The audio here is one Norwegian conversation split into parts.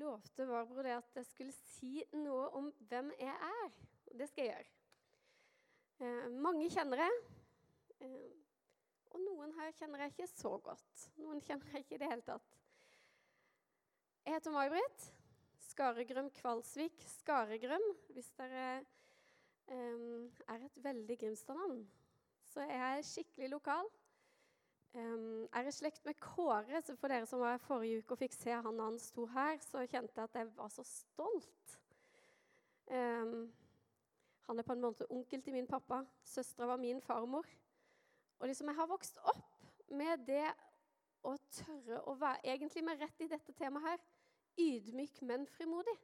lovte Barbro det at jeg skulle si noe om hvem jeg er. Og det skal jeg gjøre. Eh, mange kjenner jeg. Eh, og noen her kjenner jeg ikke så godt. Noen kjenner jeg ikke i det hele tatt. Jeg heter May-Britt. Skaregrøm Kvalsvik. Skaregrøm, hvis dere eh, er et veldig Grimstad-navn. Så jeg er skikkelig lokal. Um, er i slekt med Kåre, så for dere som var her forrige uke og fikk se han han sto her, så kjente jeg at jeg var så stolt. Um, han er på en måte onkel til min pappa. Søstera var min farmor. Og liksom jeg har vokst opp med det å tørre å være Egentlig med rett i dette temaet her ydmyk, men frimodig.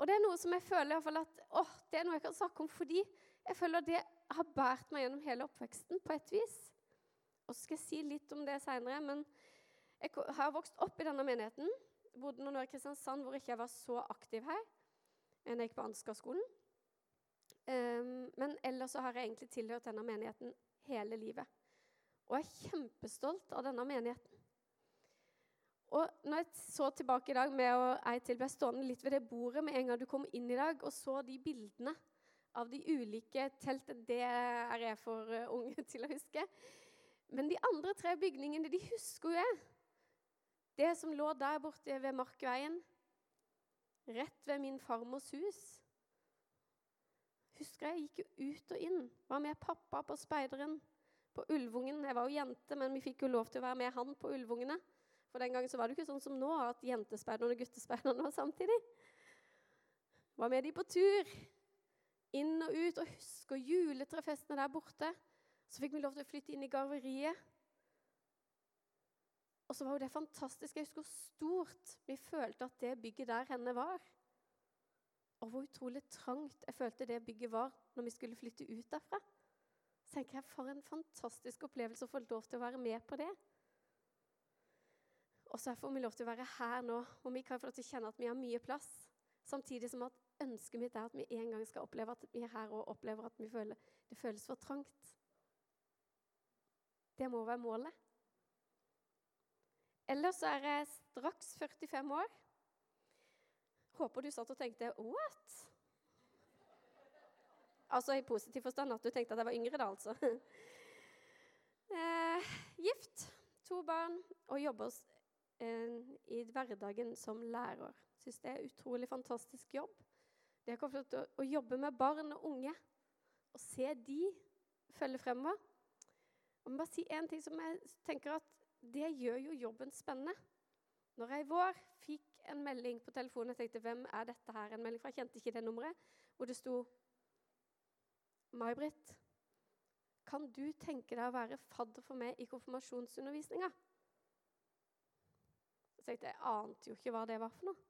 Og det er noe som jeg føler i fall, at, åh, det er noe jeg kan snakke om fordi jeg føler det har båret meg gjennom hele oppveksten på et vis. Og så skal jeg si litt om det seinere. Men jeg har vokst opp i denne menigheten. Bodde noen år i Kristiansand hvor jeg ikke var så aktiv her. enn Jeg gikk på Ansgar-skolen. Um, men ellers så har jeg egentlig tilhørt denne menigheten hele livet. Og jeg er kjempestolt av denne menigheten. Og når jeg så tilbake i dag med å jeg til ble stående litt ved det bordet med en gang du kom inn i dag, og så de bildene av de ulike teltene Det er jeg for uh, unge til å huske. Men de andre tre bygningene de husker jo jeg. Det som lå der borte ved Markveien, rett ved min farmors hus. Husker jeg gikk jo ut og inn. Var med pappa på speideren på Ulvungen. Jeg var jo jente, men vi fikk jo lov til å være med han på Ulvungene. For den gangen så var det ikke sånn som nå, at jentespeiderne og guttespeiderne var samtidig. Var med de på tur. Inn og ut. Og husker juletrefestene der borte. Så fikk vi lov til å flytte inn i garveriet. Og så var jo det fantastisk. Jeg husker hvor stort vi følte at det bygget der henne var. Og hvor utrolig trangt jeg følte det bygget var når vi skulle flytte ut derfra. Så tenker jeg, For en fantastisk opplevelse å få lov til å være med på det. Og så får vi lov til å være her nå, og vi kan få lov til å kjenne at vi har mye plass. Samtidig som at ønsket mitt er at vi en gang skal oppleve at vi er her og opplever at føler, det føles for trangt. Det må være målet. Ellers er jeg straks 45 år. Håper du satt og tenkte 'what?' Altså i positiv forstand at du tenkte at jeg var yngre da, altså. Eh, gift, to barn og jobber eh, i hverdagen som lærer. Syns det er utrolig fantastisk jobb. Det er komfortabelt å, å jobbe med barn og unge og se de følge fremover. Jeg må bare si en ting som jeg tenker at det gjør jo jobben spennende. Når jeg i vår fikk en melding på telefonen, jeg tenkte hvem er dette her? En melding fra, Jeg kjente ikke det nummeret. Hvor det sto May-Britt, kan du tenke deg å være fadder for meg i konfirmasjonsundervisninga? Så tenkte jeg, jeg ante jo ikke hva det var for noe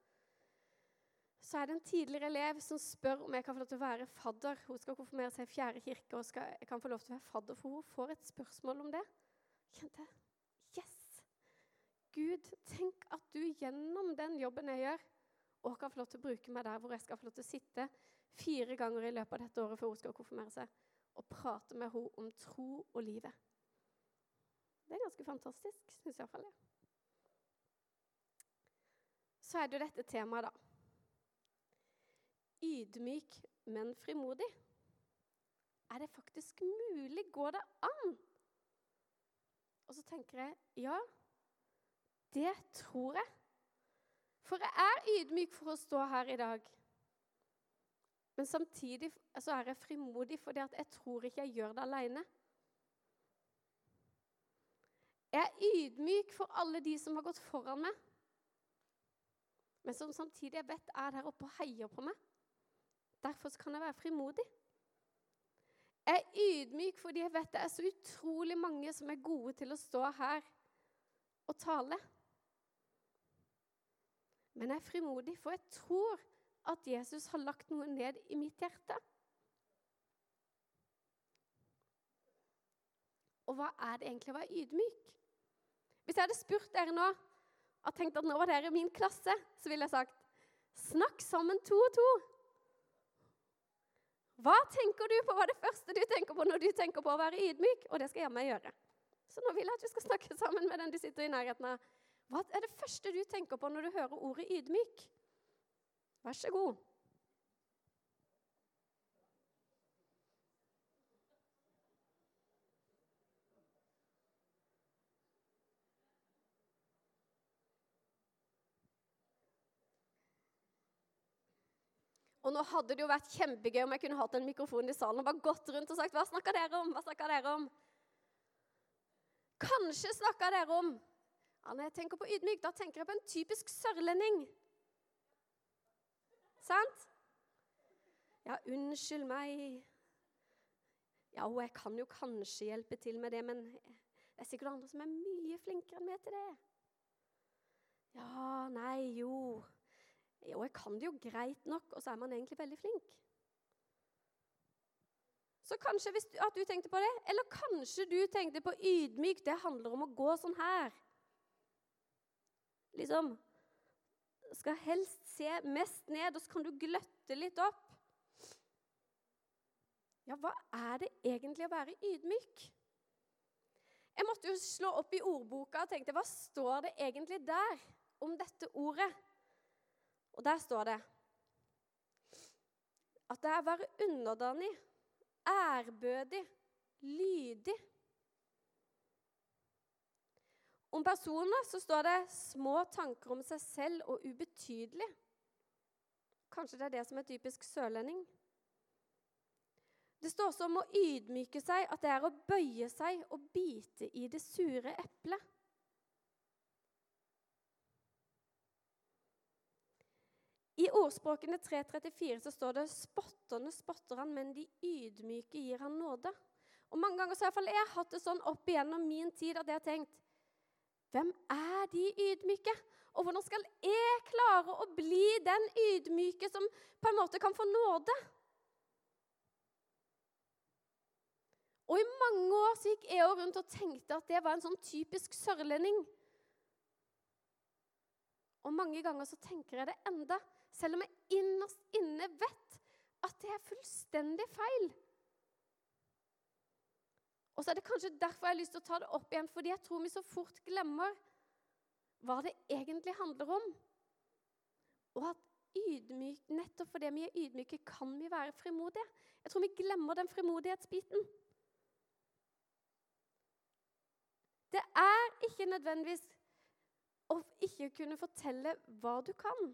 så er det en tidligere elev som spør om jeg kan få lov til å være fadder. Hun skal konfirmere seg i fjerde kirke, og skal, jeg kan få lov til å være fadder, for hun får et spørsmål om det. Kjente Yes! Gud, tenk at du gjennom den jobben jeg gjør, og kan få lov til å bruke meg der hvor jeg skal få lov til å sitte fire ganger i løpet av dette året før hun skal konfirmere seg, og prate med henne om tro og livet. Det er ganske fantastisk, syns iallfall jeg. Så er det jo dette temaet, da ydmyk, men frimodig. Er det faktisk mulig? Går det an? Og så tenker jeg ja, det tror jeg. For jeg er ydmyk for å stå her i dag. Men samtidig så er jeg frimodig fordi jeg tror ikke jeg gjør det alene. Jeg er ydmyk for alle de som har gått foran meg, men som samtidig jeg vet er der oppe og heier på meg. Derfor kan jeg være frimodig. Jeg er ydmyk fordi jeg vet det er så utrolig mange som er gode til å stå her og tale. Men jeg er frimodig, for jeg tror at Jesus har lagt noe ned i mitt hjerte. Og hva er det egentlig å være ydmyk? Hvis jeg hadde spurt dere nå og tenkt at nå var dere min klasse, så ville jeg sagt snakk sammen to og to. Hva tenker du på? Hva er det første du tenker på når du tenker på å være ydmyk? Og det skal jeg meg gjøre. Så nå vil jeg at du skal snakke sammen med den du sitter i nærheten av. Hva er det første du tenker på når du hører ordet ydmyk? Vær så god. Og nå hadde det jo vært kjempegøy om jeg kunne hatt en mikrofon i salen og bare gått rundt og sagt Hva snakker dere om? Hva snakker dere om? Kanskje snakker dere om ja, Når jeg tenker på ydmyk, da tenker jeg på en typisk sørlending. Sant? Ja, unnskyld meg. Ja, og jeg kan jo kanskje hjelpe til med det, men det er sikkert andre som er mye flinkere enn meg til det. Ja, nei, jo jo, jeg kan det jo greit nok, og så er man egentlig veldig flink. Så kanskje du, at du tenkte på det, eller kanskje du tenkte på ydmyk. Det handler om å gå sånn her. Liksom Skal helst se mest ned, og så kan du gløtte litt opp. Ja, hva er det egentlig å være ydmyk? Jeg måtte jo slå opp i ordboka og tenkte hva står det egentlig der om dette ordet? Og der står det at det er å være underdanig, ærbødig, lydig. Om personer så står det 'små tanker om seg selv og ubetydelig'. Kanskje det er det som er typisk sørlending. Det står også om å ydmyke seg, at det er å bøye seg og bite i det sure eplet. I ordspråkene 3.34 så står det 'spotterne spotter han, men de ydmyke gir han nåde'. Og Mange ganger så har jeg hatt det sånn opp igjennom min tid at jeg har tenkt Hvem er de ydmyke? Og hvordan skal jeg klare å bli den ydmyke som på en måte kan få nåde? Og i mange år så gikk jeg rundt og tenkte at det var en sånn typisk sørlending. Og mange ganger så tenker jeg det enda. Selv om jeg innerst inne vet at det er fullstendig feil. Og så er det kanskje derfor jeg har lyst til å ta det opp igjen, fordi jeg tror vi så fort glemmer hva det egentlig handler om. Og at ydmyk, nettopp fordi vi er ydmyke, kan vi være frimodige. Jeg tror vi glemmer den frimodighetsbiten. Det er ikke nødvendigvis å ikke kunne fortelle hva du kan.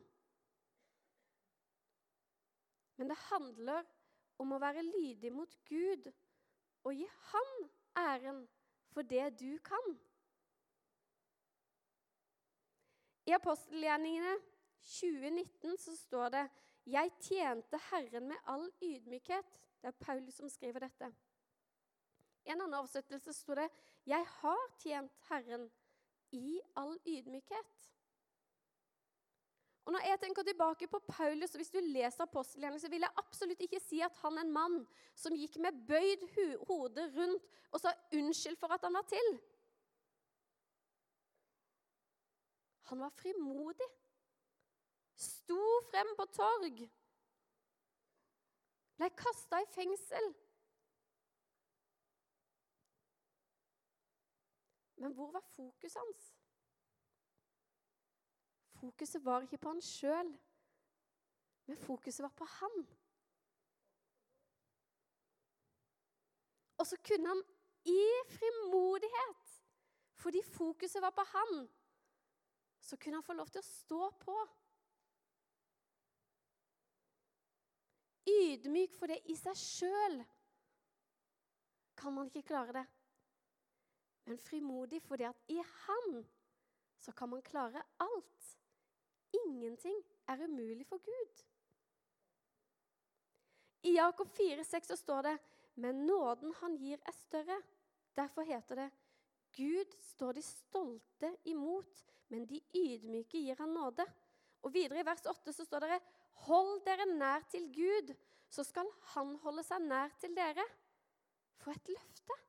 Men det handler om å være lydig mot Gud og gi Han æren for det du kan. I apostelgjerningene 2019 så står det 'Jeg tjente Herren med all ydmykhet'. Det er Paul som skriver dette. I en annen oversettelse står det 'Jeg har tjent Herren i all ydmykhet'. Og når jeg tenker tilbake på Paulus, og Hvis du leser apostelgjerningen, så vil jeg absolutt ikke si at han er en mann som gikk med bøyd hode rundt og sa unnskyld for at han var til. Han var frimodig. Sto frem på torg. Ble kasta i fengsel. Men hvor var fokuset hans? Fokuset var ikke på han sjøl, men fokuset var på han. Og så kunne han i frimodighet, fordi fokuset var på han, så kunne han få lov til å stå på. Ydmyk for det i seg sjøl kan man ikke klare det. Men frimodig fordi at i han så kan man klare alt. Ingenting er umulig for Gud. I Jakob 4,6 så står det men nåden han gir, er større. Derfor heter det Gud står de stolte imot, men de ydmyke gir han nåde. Og Videre i vers 8 så står det Hold dere nær til Gud, så skal han holde seg nær til dere. For et løfte!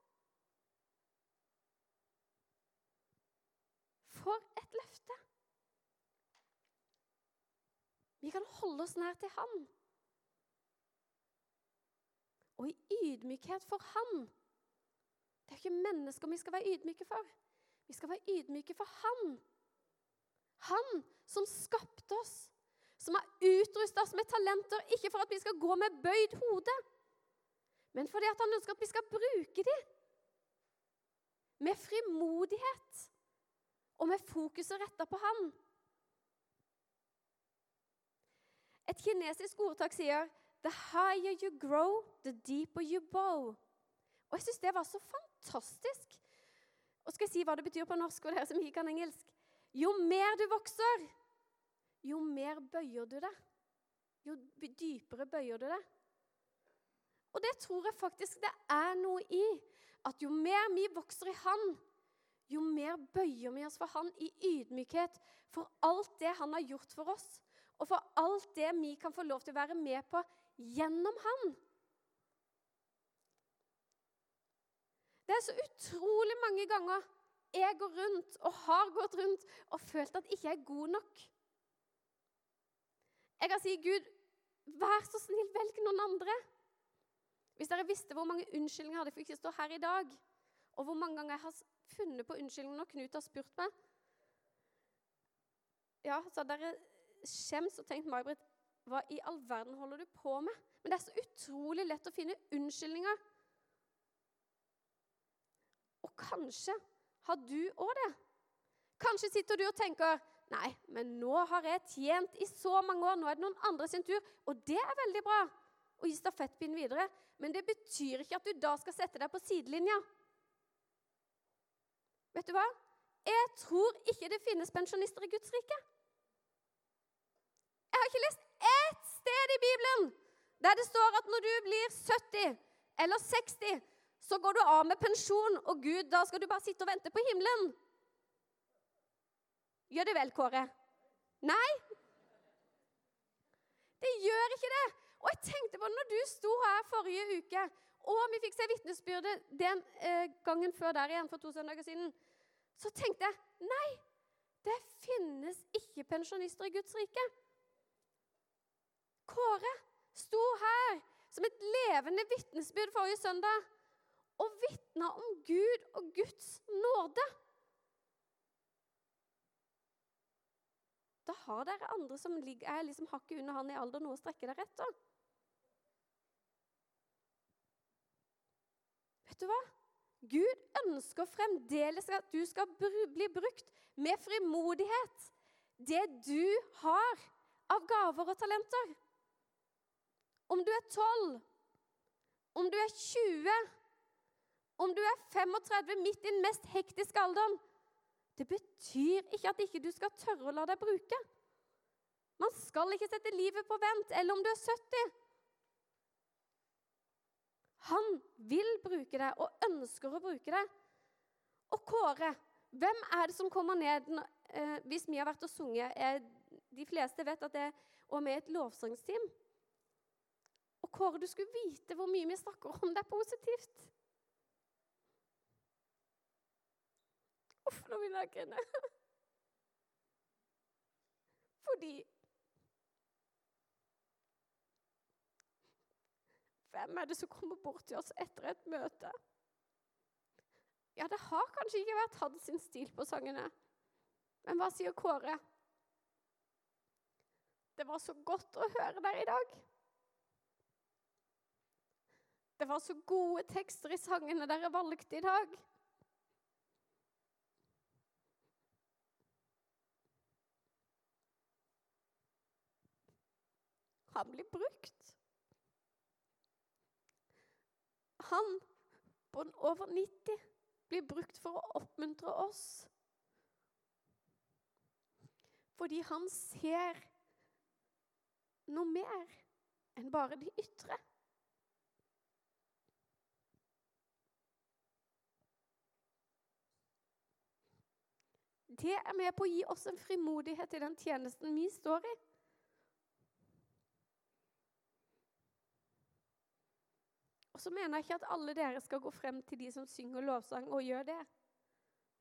For et løfte! Vi kan holde oss nær til Han. Og i ydmykhet for Han. Det er ikke mennesker vi skal være ydmyke for. Vi skal være ydmyke for Han. Han som skapte oss, som har utrusta oss med talenter, ikke for at vi skal gå med bøyd hode, men fordi han ønsker at vi skal bruke dem med frimodighet og med fokuset retta på Han. Et kinesisk ordtak sier The higher you grow, the deeper you bow. Og jeg syns det var så fantastisk. Og skal jeg si hva det betyr på norsk, og dere som ikke kan engelsk? Jo mer du vokser, jo mer bøyer du deg. Jo dypere bøyer du deg. Og det tror jeg faktisk det er noe i. At jo mer vi vokser i Han, jo mer bøyer vi oss for Han i ydmykhet for alt det Han har gjort for oss, og for alt det vi kan få lov til å være med på gjennom Han. Det er så utrolig mange ganger jeg går rundt og har gått rundt og følt at jeg ikke er god nok. Jeg kan si, 'Gud, vær så snill, velg noen andre.' Hvis dere visste hvor mange unnskyldninger jeg hadde for ikke å stå her i dag, og hvor mange ganger jeg har funnet på unnskyldninger når Knut har spurt meg Ja, så hadde dere skjems og tenkt May-Britt, hva i all verden holder du på med? Men det er så utrolig lett å finne unnskyldninger. Og kanskje har du òg det. Kanskje sitter du og tenker Nei, men nå har jeg tjent i så mange år. Nå er det noen andre sin tur. Og det er veldig bra å gi stafettpinnen videre. Men det betyr ikke at du da skal sette deg på sidelinja. Vet du hva? Jeg tror ikke det finnes pensjonister i Guds rike. Jeg har ikke lest ett sted i Bibelen der det står at når du blir 70 eller 60, så går du av med pensjon, og Gud, da skal du bare sitte og vente på himmelen. Gjør det vel, Kåre? Nei? Det gjør ikke det. Og jeg tenkte på når du sto her forrige uke, og vi fikk se vitnesbyrdet den eh, gangen før der igjen, for to søndager siden, så tenkte jeg nei, det finnes ikke pensjonister i Guds rike. Kåre sto her som et levende vitnesbyrd forrige søndag og vitna om Gud og Guds nåde. Da har dere andre som er liksom hakket under han i alder, noe å strekke dere etter. Vet du hva? Gud ønsker fremdeles at du skal bli brukt med frimodighet. Det du har av gaver og talenter. Om du er 12, om du er 20, om du er 35, midt i den mest hektiske alderen Det betyr ikke at ikke du skal tørre å la deg bruke. Man skal ikke sette livet på vent, eller om du er 70. Han vil bruke deg og ønsker å bruke deg. Og Kåre, hvem er det som kommer ned eh, hvis vi har vært og sunget? De fleste vet at det er med med et lovsangsteam. Kåre, du skulle vite hvor mye vi snakker om er positivt. Uff, nå begynner jeg grine. Fordi Hvem er det som kommer bort til oss etter et møte? Ja, det har kanskje ikke vært sin stil på sangene. Men hva sier Kåre? Det var så godt å høre deg i dag. Det var så gode tekster i sangene dere valgte i dag. Han blir brukt. han på over 90 blir brukt for å oppmuntre oss. Fordi han ser noe mer enn bare de ytre. Det er med på å gi oss en frimodighet i den tjenesten vi står i. Og så mener jeg ikke at alle dere skal gå frem til de som synger lovsang, og gjør det.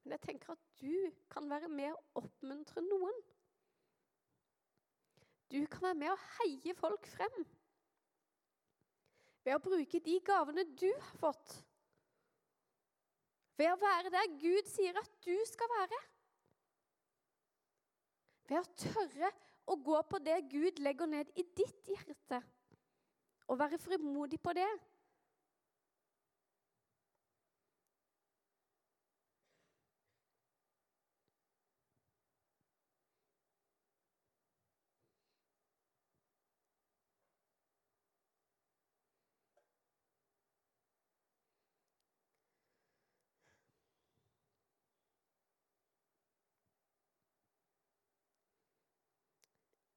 Men jeg tenker at du kan være med å oppmuntre noen. Du kan være med å heie folk frem ved å bruke de gavene du har fått. Ved å være der Gud sier at du skal være. Ved å tørre å gå på det Gud legger ned i ditt hjerte, og være frimodig på det.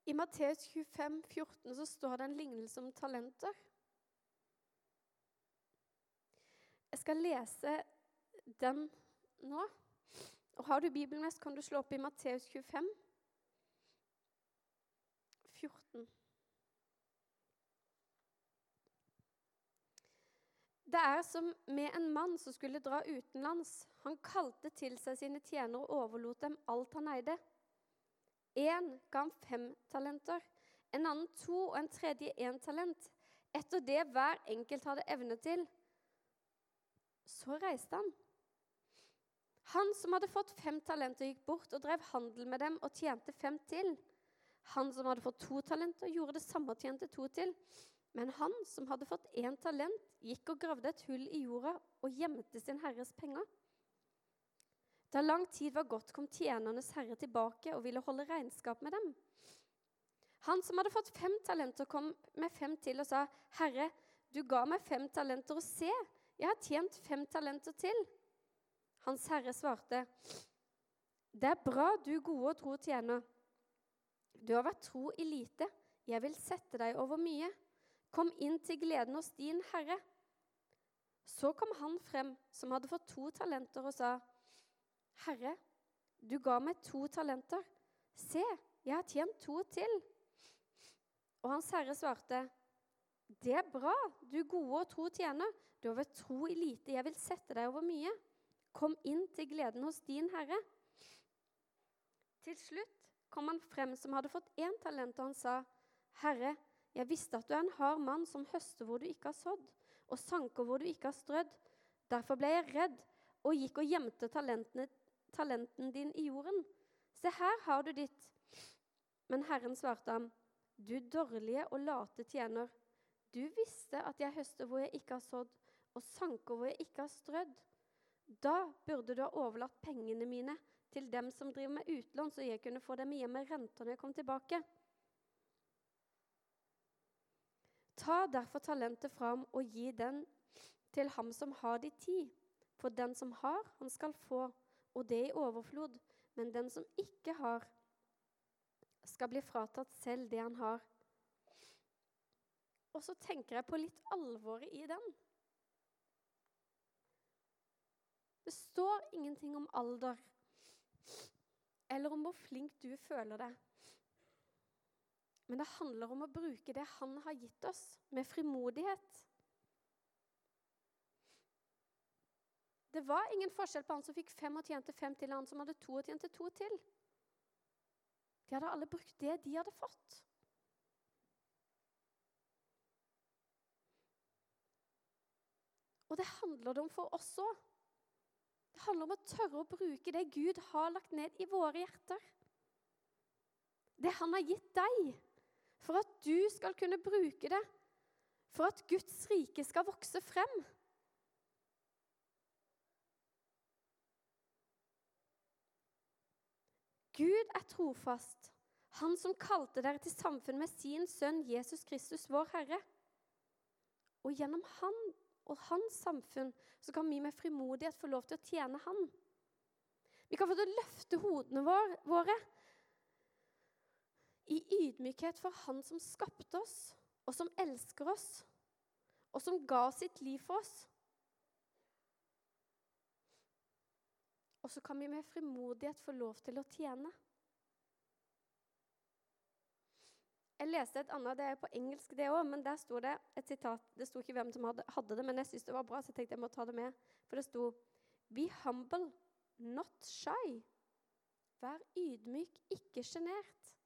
I Matteus 25, 14 så står det en lignelse om talenter. Jeg skal lese den nå. Og Har du Bibelen med, kan du slå opp i Matteus 25, 14. Det er som med en mann som skulle dra utenlands. Han kalte til seg sine tjenere og overlot dem alt han eide. Én ga han fem talenter, en annen to og en tredje én talent. Etter det hver enkelt hadde evne til. Så reiste han. Han som hadde fått fem talenter, gikk bort og drev handel med dem og tjente fem til. Han som hadde fått to talenter, gjorde det samme og tjente to til. Men han som hadde fått én talent, gikk og gravde et hull i jorda og gjemte sin herres penger. Da lang tid var gått, kom tjenernes herre tilbake og ville holde regnskap med dem. Han som hadde fått fem talenter, kom med fem til og sa, 'Herre, du ga meg fem talenter, og se, jeg har tjent fem talenter til.' Hans herre svarte, 'Det er bra, du gode og tro tjener. Du har vært tro i lite. Jeg vil sette deg over mye. Kom inn til gleden hos din herre.' Så kom han frem som hadde fått to talenter, og sa, 'Herre, du ga meg to talenter. Se, jeg har tjent to til.' Og hans herre svarte, 'Det er bra, du gode og tro tjener. Du har vært tro i lite, jeg vil sette deg over mye. Kom inn til gleden hos din herre.' Til slutt kom han frem som hadde fått én talent, og han sa, 'Herre, jeg visste at du er en hard mann som høster hvor du ikke har sådd, og sanker hvor du ikke har strødd.' Derfor ble jeg redd og gikk og gjemte talenten din i jorden. Se, her har du ditt. Men Herren svarte ham, du dårlige og late tjener. Du visste at jeg høster hvor jeg ikke har sådd, og sanker hvor jeg ikke har strødd. Da burde du ha overlatt pengene mine til dem som driver med utlån, så jeg kunne få dem igjen med renter når jeg kom tilbake. Ta derfor talentet fram og gi den til ham som har de ti. For den som har, han skal få, og det i overflod. Men den som ikke har, skal bli fratatt selv det han har. Og så tenker jeg på litt alvoret i den. Det står ingenting om alder eller om hvor flink du føler deg. Men det handler om å bruke det han har gitt oss, med frimodighet. Det var ingen forskjell på han som fikk fem og tjente fem til, han som hadde to og tjente to til. De hadde alle brukt det de hadde fått. Og det handler det om for oss òg. Det handler om å tørre å bruke det Gud har lagt ned i våre hjerter. Det han har gitt deg, for at du skal kunne bruke det. For at Guds rike skal vokse frem. Gud er trofast, han som kalte dere til samfunn med sin sønn Jesus Kristus, vår Herre. Og gjennom han og hans samfunn, så kan vi med frimodighet få lov til å tjene han. Vi kan få til å løfte hodene våre i ydmykhet for han som skapte oss, og som elsker oss, og som ga sitt liv for oss. Og så kan vi med frimodighet få lov til å tjene. Jeg leste et annet, det er på engelsk det òg, men der sto det et sitat. Det sto ikke hvem som hadde, hadde det, men jeg syntes det var bra, så jeg tenkte jeg må ta det med. For det sto Be humble, not shy. Vær ydmyk, ikke sjenert.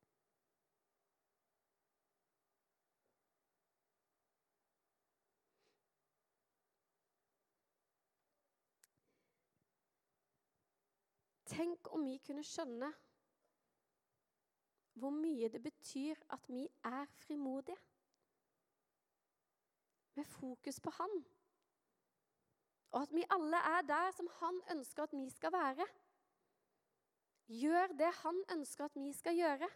Tenk om vi kunne skjønne hvor mye det betyr at vi er frimodige. Med fokus på Han. Og at vi alle er der som Han ønsker at vi skal være. Gjør det Han ønsker at vi skal gjøre.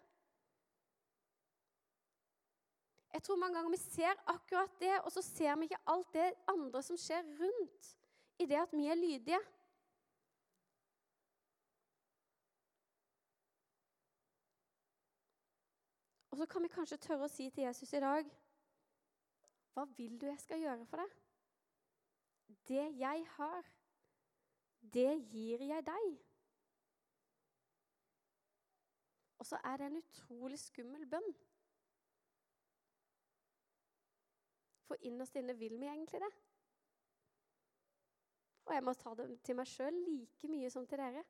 Jeg tror mange ganger vi ser akkurat det, og så ser vi ikke alt det andre som skjer rundt i det at vi er lydige. Og så kan vi kanskje tørre å si til Jesus i dag Hva vil du jeg skal gjøre for deg? Det jeg har, det gir jeg deg. Og så er det en utrolig skummel bønn. For innerst inne vil vi egentlig det. Og jeg må ta det til meg sjøl like mye som til dere.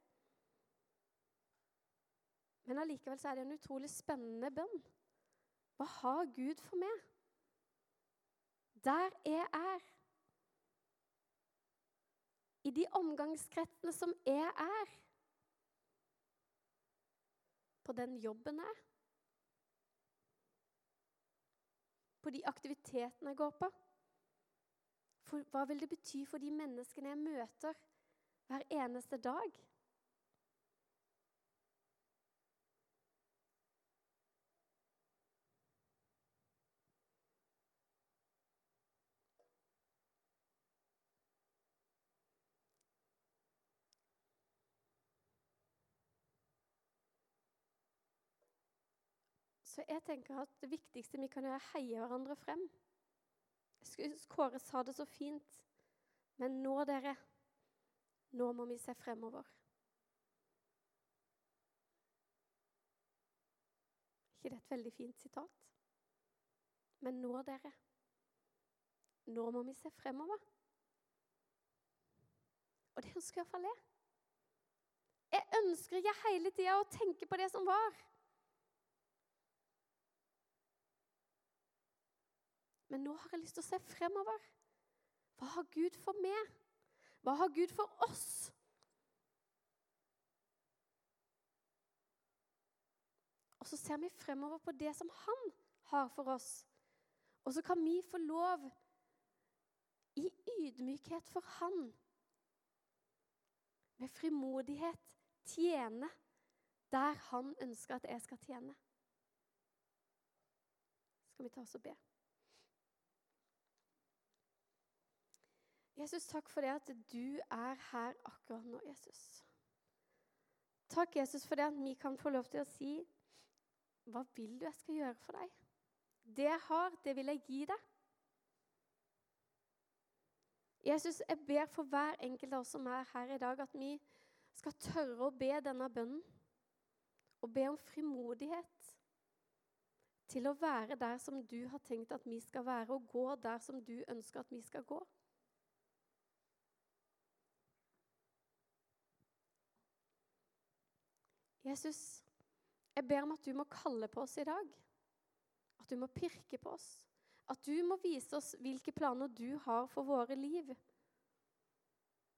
Men allikevel så er det en utrolig spennende bønn. Hva har Gud for meg? Der jeg er. I de omgangskretsene som jeg er. På den jobben jeg er. På de aktivitetene jeg går på. For, hva vil det bety for de menneskene jeg møter hver eneste dag? Så jeg tenker at det viktigste vi kan gjøre, er å heie hverandre frem. Kåre sa det så fint. Men nå, dere, nå må vi se fremover. ikke det et veldig fint sitat? Men nå, dere, nå må vi se fremover. Og det ønsker i hvert fall jeg. Jeg ønsker ikke hele tida å tenke på det som var. Men nå har jeg lyst til å se fremover. Hva har Gud for meg? Hva har Gud for oss? Og så ser vi fremover på det som han har for oss. Og så kan vi få lov, i ydmykhet for han, med frimodighet, tjene der han ønsker at jeg skal tjene. Skal vi ta oss og be? Jesus, takk for det at du er her akkurat nå, Jesus. Takk, Jesus, for det at vi kan få lov til å si Hva vil du jeg skal gjøre for deg? Det jeg har, det vil jeg gi deg. Jesus, jeg ber for hver enkelt av oss som er her i dag, at vi skal tørre å be denne bønnen. Og be om frimodighet til å være der som du har tenkt at vi skal være, og gå der som du ønsker at vi skal gå. Jesus, jeg ber om at du må kalle på oss i dag. At du må pirke på oss. At du må vise oss hvilke planer du har for våre liv.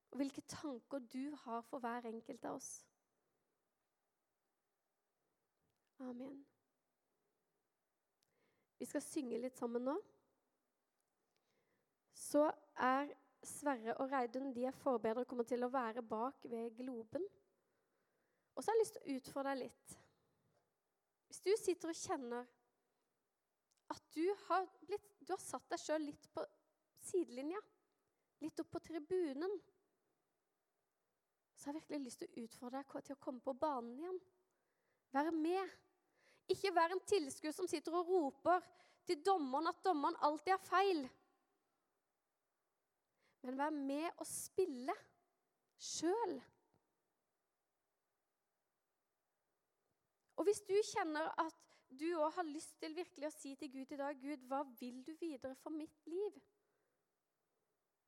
Og hvilke tanker du har for hver enkelt av oss. Amen. Vi skal synge litt sammen nå. Så er Sverre og Reidun de er forbedret, og kommer til å være bak ved globen. Og så har jeg lyst til å utfordre deg litt. Hvis du sitter og kjenner at du har, blitt, du har satt deg sjøl litt på sidelinja, litt opp på tribunen, så har jeg virkelig lyst til å utfordre deg til å komme på banen igjen. Være med. Ikke vær en tilskuer som sitter og roper til dommeren at dommeren alltid har feil. Men vær med og spille sjøl. Og hvis du kjenner at du òg har lyst til virkelig å si til Gud i dag Gud, hva vil du videre for mitt liv?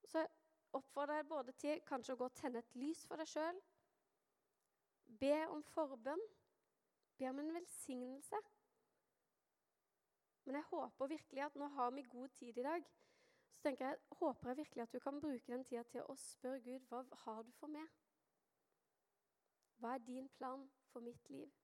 Så oppfordrer jeg både til kanskje å gå og tenne et lys for deg sjøl. Be om forbønn. Be om en velsignelse. Men jeg håper virkelig at nå har vi god tid i dag. Så tenker jeg, håper jeg virkelig at du kan bruke den tida til å spørre Gud hva har du for meg? Hva er din plan for mitt liv?